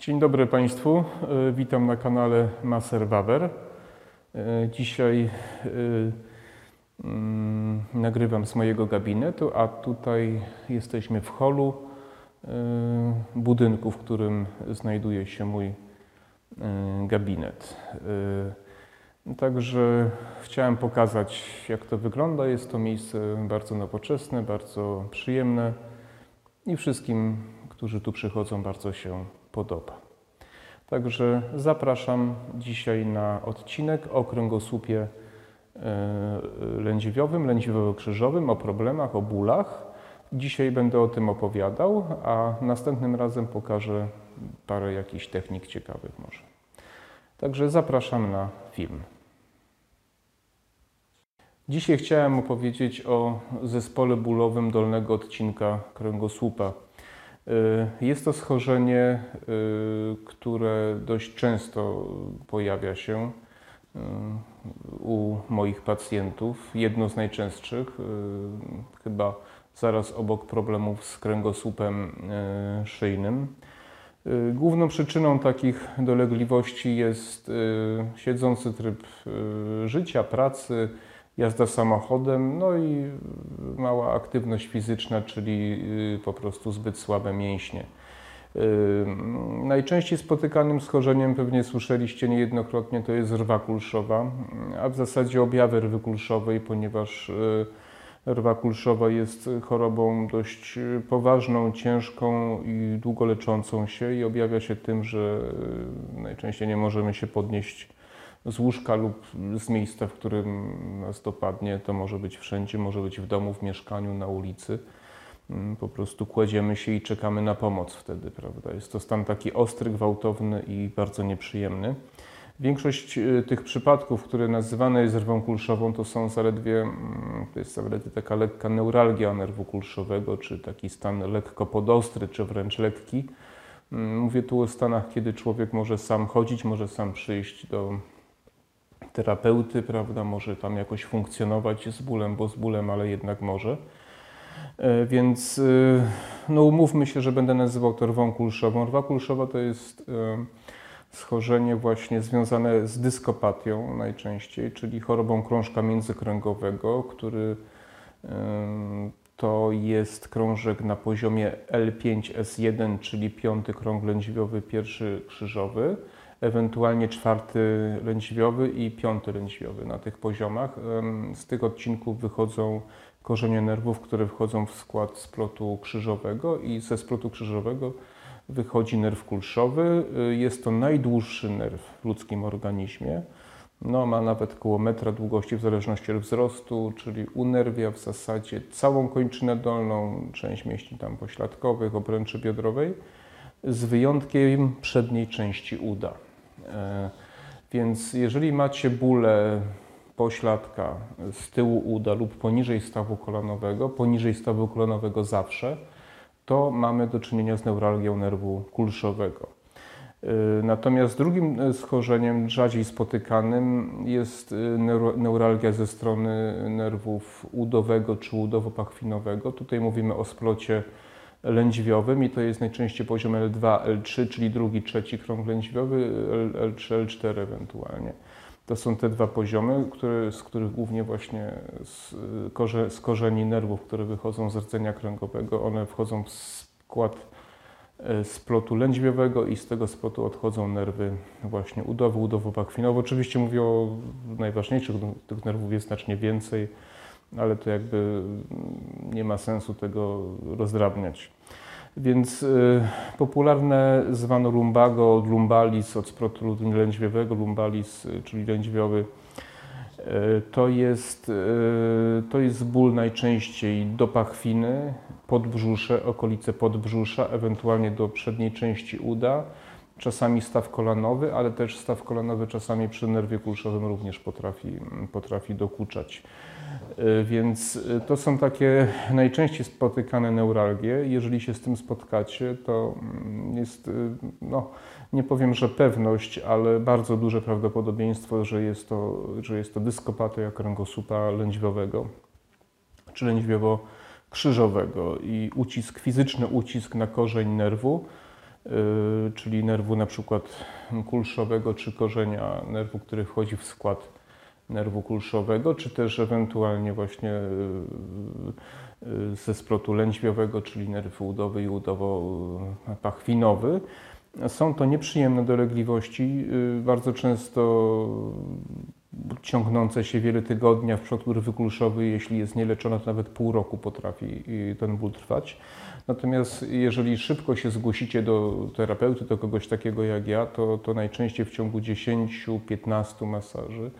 Dzień dobry Państwu. E, Witam na kanale Maser Waber. E, Dzisiaj e, mm, nagrywam z mojego gabinetu, a tutaj jesteśmy w holu budynku, w którym znajduje się mój gabinet. Także chciałem pokazać, jak to wygląda. Jest to miejsce bardzo nowoczesne, bardzo przyjemne i wszystkim, którzy tu przychodzą, bardzo się podoba. Także zapraszam dzisiaj na odcinek o kręgosłupie e, lędźwiowym, lędźwiowo-krzyżowym, o problemach, o bólach. Dzisiaj będę o tym opowiadał, a następnym razem pokażę parę jakichś technik ciekawych może. Także zapraszam na film. Dzisiaj chciałem opowiedzieć o zespole bólowym dolnego odcinka kręgosłupa. Y, Jest to schorzenie, y, które dość często pojawia się y, u moich pacjentów. Jedno z najczęstszych, chyba zaraz obok problemów z kręgosłupem szyjnym. Główną przyczyną takich dolegliwości jest siedzący tryb życia, pracy, jazda samochodem, no i mała aktywność fizyczna, czyli y, po prostu zbyt słabe mięśnie. Y, Najczęściej spotykanym schorzeniem, pewnie słyszeliście niejednokrotnie, to jest rwa kulszowa, a w zasadzie objawy rwy kulszowej, ponieważ y, rwa kulszowa jest chorobą dość poważną, ciężką i długo leczącą się i objawia się tym, że najczęściej nie możemy się podnieść z łóżka lub z miejsca, w którym nas dopadnie. To może być wszędzie, może być w domu, w mieszkaniu, na ulicy. Mm, Po prostu kładziemy się i czekamy na pomoc wtedy, prawda? Jest to stan taki ostry, gwałtowny i bardzo nieprzyjemny. Większość y, tych przypadków, które nazywane jest rwą kulszową, to są zaledwie, mm, to jest zaledwie taka lekka neuralgia nerwu kulszowego, czy taki stan lekko podostry, czy wręcz lekki. Mm, Mówię tu o stanach, kiedy człowiek może sam chodzić, może sam przyjść do terapeuty, prawda, może tam jakoś funkcjonować z bólem, bo z bólem, ale jednak może. E, Więc y, no umówmy się, że będę nazywał to rwą kulszową. Rwa kulszowa to jest e, schorzenie właśnie związane z dyskopatią najczęściej, czyli chorobą krążka międzykręgowego, który to jest krążek na poziomie L5S1, czyli piąty krąg lędźwiowy, pierwszy krzyżowy, ewentualnie czwarty lędźwiowy i piąty lędźwiowy na tych poziomach. Z tych odcinków wychodzą korzenie nerwów, które wchodzą w skład splotu krzyżowego i ze splotu krzyżowego wychodzi nerw kulszowy. Y, Jest to najdłuższy nerw w ludzkim organizmie. No, ma nawet około metra długości w zależności od wzrostu, czyli unerwia w zasadzie całą kończynę dolną, część mięśni tam pośladkowych, obręczy biodrowej, z wyjątkiem przedniej części uda. E, Więc jeżeli macie bóle pośladka z tyłu uda lub poniżej stawu kolanowego, poniżej stawu kolanowego zawsze, to mamy do czynienia z neuralgią nerwu kulszowego. Y, Natomiast drugim schorzeniem, rzadziej spotykanym, jest neuro- neuralgia ze strony nerwów udowego czy udowo-pachwinowego. Tutaj mówimy o splocie lędźwiowym i to jest najczęściej poziom L2, L3, czyli drugi, trzeci krąg lędźwiowy, L- L3, L4 ewentualnie. To są te dwa poziomy, które, z których głównie właśnie z, korze, z korzeni nerwów, które wychodzą z rdzenia kręgowego, one wchodzą w skład e, splotu lędźwiowego i z tego splotu odchodzą nerwy właśnie udowy, udowo-pakwinowe. Oczywiście mówię o najważniejszych, no, tych nerwów jest znacznie więcej, ale to jakby nie ma sensu tego rozdrabniać. Więc y, popularne zwano lumbago od lumbalis, od splotu lędźwiowego, lumbalis, y, czyli lędźwiowy. Y, To jest, y, to jest ból najczęściej do pachwiny, podbrzusze, okolice podbrzusza, ewentualnie do przedniej części uda, czasami staw kolanowy, ale też staw kolanowy czasami przy nerwie kulszowym również potrafi, potrafi dokuczać. Y, Więc y, to są takie najczęściej spotykane neuralgie. Jeżeli się z tym spotkacie, to mm, jest, y, no, nie powiem, że pewność, ale bardzo duże prawdopodobieństwo, że jest to, że jest to dyskopatia kręgosłupa lędźwiowego czy lędźwiowo-krzyżowego i ucisk, fizyczny ucisk na korzeń nerwu czyli nerwu na przykład kulszowego czy korzenia nerwu, który wchodzi w skład nerwu kulszowego, czy też ewentualnie właśnie ze splotu lędźwiowego, czyli nerw udowy i udowo-pachwinowy. Są to nieprzyjemne dolegliwości, bardzo często ciągnące się wiele tygodni, a w przypadku rwy kulszowej, jeśli jest nieleczona, to nawet pół roku potrafi ten ból trwać. Natomiast jeżeli szybko się zgłosicie do terapeuty, do kogoś takiego jak ja, to, to najczęściej w ciągu 10-15 masaży.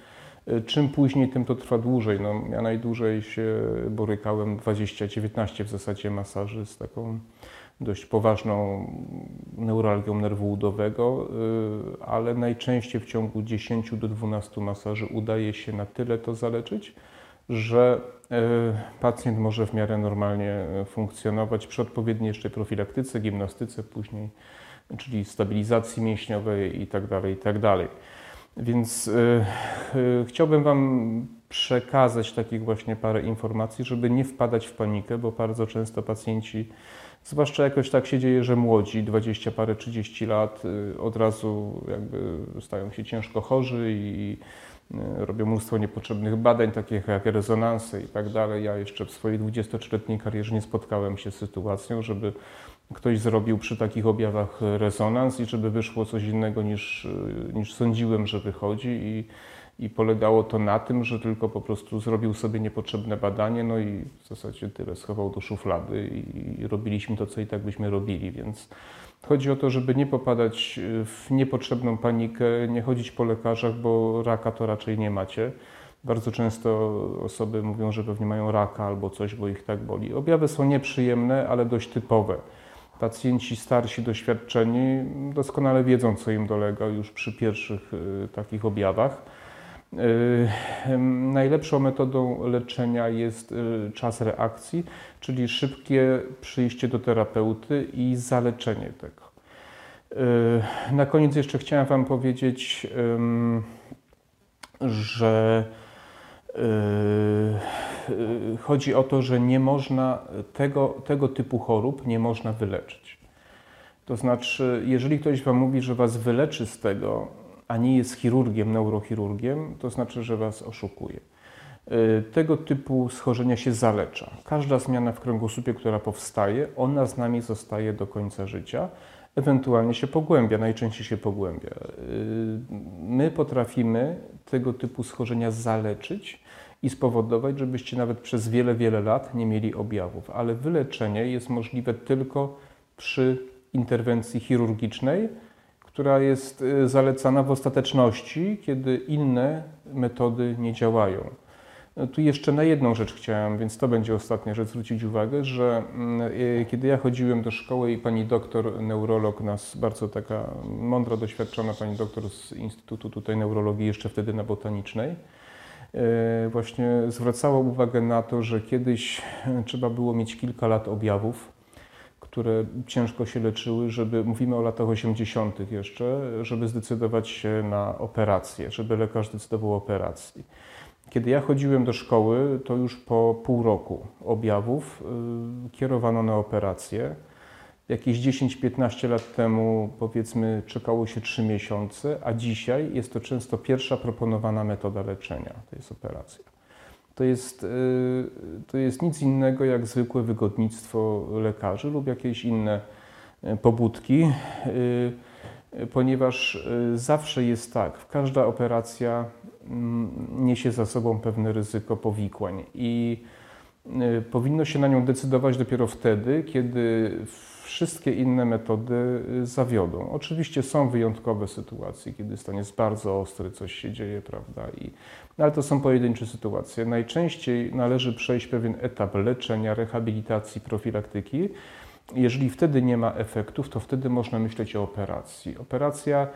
Czym później, tym to trwa dłużej. No, ja najdłużej się borykałem 20-19 w zasadzie masaży z taką dość poważną neuralgią nerwu udowego, y, ale najczęściej w ciągu 10 do 12 masaży udaje się na tyle to zaleczyć, że y, pacjent może w miarę normalnie funkcjonować przy odpowiedniej jeszcze profilaktyce, gimnastyce później, czyli stabilizacji mięśniowej itd. Tak itd. Więc y, chciałbym Wam przekazać takich właśnie parę informacji, żeby nie wpadać w panikę, bo bardzo często pacjenci Zwłaszcza jakoś tak się dzieje, że młodzi, 20 parę, 30 lat, y, od razu jakby stają się ciężko chorzy i y, robią mnóstwo niepotrzebnych badań, takich jak rezonanse i tak dalej. Ja jeszcze w swojej 23-letniej karierze nie spotkałem się z sytuacją, żeby ktoś zrobił przy takich objawach rezonans i żeby wyszło coś innego niż, y, niż sądziłem, że wychodzi. I, i polegało to na tym, że tylko po prostu zrobił sobie niepotrzebne badanie, no i w zasadzie tyle schował do szuflady i robiliśmy to, co i tak byśmy robili, więc chodzi o to, żeby nie popadać w niepotrzebną panikę, nie chodzić po lekarzach, bo raka to raczej nie macie. Bardzo często osoby mówią, że pewnie mają raka albo coś, bo ich tak boli. Objawy są nieprzyjemne, ale dość typowe. Pacjenci starsi, doświadczeni doskonale wiedzą, co im dolega już przy pierwszych y, takich objawach. Najlepszą metodą leczenia jest y, czas reakcji, czyli szybkie przyjście do terapeuty i zaleczenie tego. Y, na koniec jeszcze chciałem Wam powiedzieć, że y, chodzi o to, że nie można tego, tego typu chorób nie można wyleczyć. To znaczy, jeżeli ktoś Wam mówi, że Was wyleczy z tego, a nie jest chirurgiem, neurochirurgiem, to znaczy, że Was oszukuje. Y, tego typu schorzenia się zalecza. Każda zmiana w kręgosłupie, która powstaje, ona z nami zostaje do końca życia, ewentualnie się pogłębia, najczęściej się pogłębia. Y, my potrafimy tego typu schorzenia zaleczyć i spowodować, żebyście nawet przez wiele, wiele lat nie mieli objawów, ale wyleczenie jest możliwe tylko przy interwencji chirurgicznej, która jest y, zalecana w ostateczności, kiedy inne metody nie działają. No, tu jeszcze na jedną rzecz chciałem, więc to będzie ostatnia rzecz, zwrócić uwagę, że mm, y, kiedy ja chodziłem do szkoły i pani doktor, neurolog, nas bardzo taka mądra, doświadczona pani doktor z Instytutu tutaj Neurologii, jeszcze wtedy na Botanicznej, właśnie zwracała uwagę na to, że kiedyś trzeba było mieć kilka lat objawów, które ciężko się leczyły, żeby, mówimy o latach 80. jeszcze, żeby zdecydować się na operację, żeby lekarz decydował o operacji. Kiedy ja chodziłem do szkoły, to już po pół roku objawów y, kierowano na operację. Jakieś 10-15 lat temu, powiedzmy, czekało się 3 miesiące, a dzisiaj jest to często pierwsza proponowana metoda leczenia, to jest operacja. To jest, y, to jest nic innego jak zwykłe wygodnictwo lekarzy lub jakieś inne y, pobudki, y, ponieważ zawsze jest tak, każda operacja mm, niesie za sobą pewne ryzyko powikłań i powinno się na nią decydować dopiero wtedy, kiedy wszystkie inne metody zawiodą. Oczywiście są wyjątkowe sytuacje, kiedy stan jest bardzo ostry, coś się dzieje, prawda, i no ale to są pojedyncze sytuacje. Najczęściej należy przejść pewien etap leczenia, rehabilitacji, profilaktyki. Jeżeli wtedy nie ma efektów, to wtedy można myśleć o operacji. Operacja,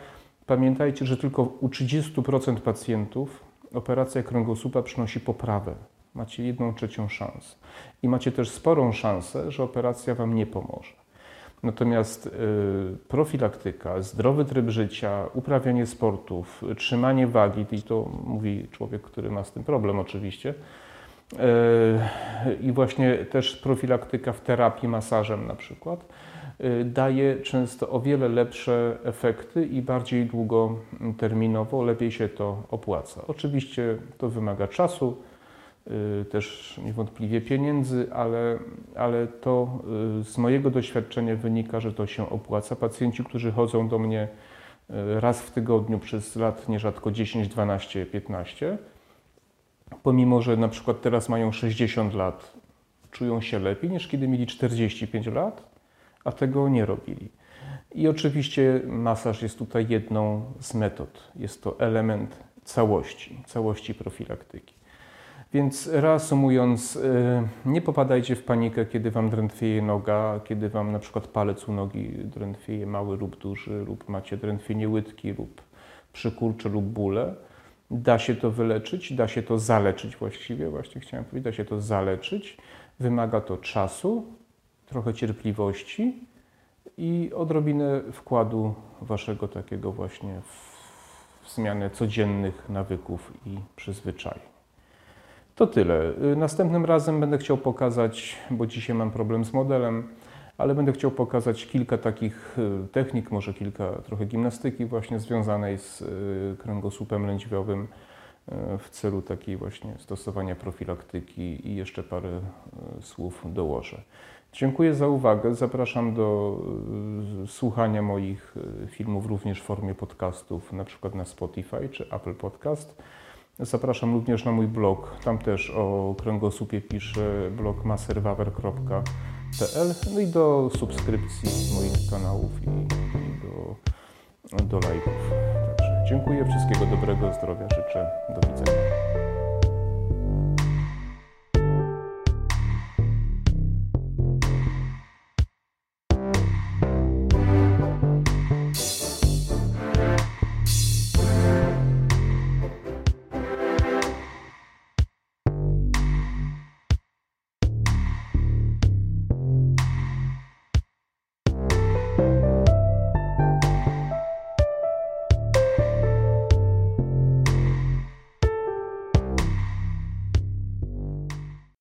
pamiętajcie, że tylko u 30% pacjentów operacja kręgosłupa przynosi poprawę. Macie jedną trzecią szansę. I macie też sporą szansę, że operacja Wam nie pomoże. Natomiast y, profilaktyka, zdrowy tryb życia, uprawianie sportów, trzymanie wagi, i to mówi człowiek, który ma z tym problem oczywiście, y, i właśnie też profilaktyka w terapii masażem na przykład, y, daje często o wiele lepsze efekty i bardziej długoterminowo lepiej się to opłaca. Oczywiście to wymaga czasu, też niewątpliwie pieniędzy, ale, ale to y, z mojego doświadczenia wynika, że to się opłaca. Pacjenci, którzy chodzą do mnie raz w tygodniu przez lat nierzadko 10, 12, 15, pomimo że na przykład teraz mają 60 lat, czują się lepiej niż kiedy mieli 45 lat, a tego nie robili. I oczywiście masaż jest tutaj jedną z metod. Jest to element całości, całości profilaktyki. Więc reasumując, y, nie popadajcie w panikę, kiedy Wam drętwieje noga, kiedy Wam na przykład palec u nogi drętwieje mały lub duży, lub macie drętwienie łydki, lub przykurcze lub bóle. Da się to wyleczyć, da się to zaleczyć właściwie, właśnie chciałem powiedzieć, da się to zaleczyć. Wymaga to czasu, trochę cierpliwości i odrobinę wkładu Waszego takiego właśnie w zmianę codziennych nawyków i przyzwyczajeń. To tyle. Następnym razem będę chciał pokazać, bo dzisiaj mam problem z modelem, ale będę chciał pokazać kilka takich y, technik, może kilka trochę gimnastyki właśnie związanej z y, kręgosłupem lędźwiowym y, w celu takiej właśnie stosowania profilaktyki i jeszcze parę słów dołożę. Dziękuję za uwagę. Zapraszam do słuchania moich filmów również w formie podcastów, na przykład na Spotify czy Apple Podcast. Zapraszam również na mój blog. Tam też o kręgosłupie piszę blog maserwawer.pl no i do subskrypcji moich kanałów i, i do, do lajków. Także dziękuję, wszystkiego dobrego, zdrowia życzę. Do widzenia.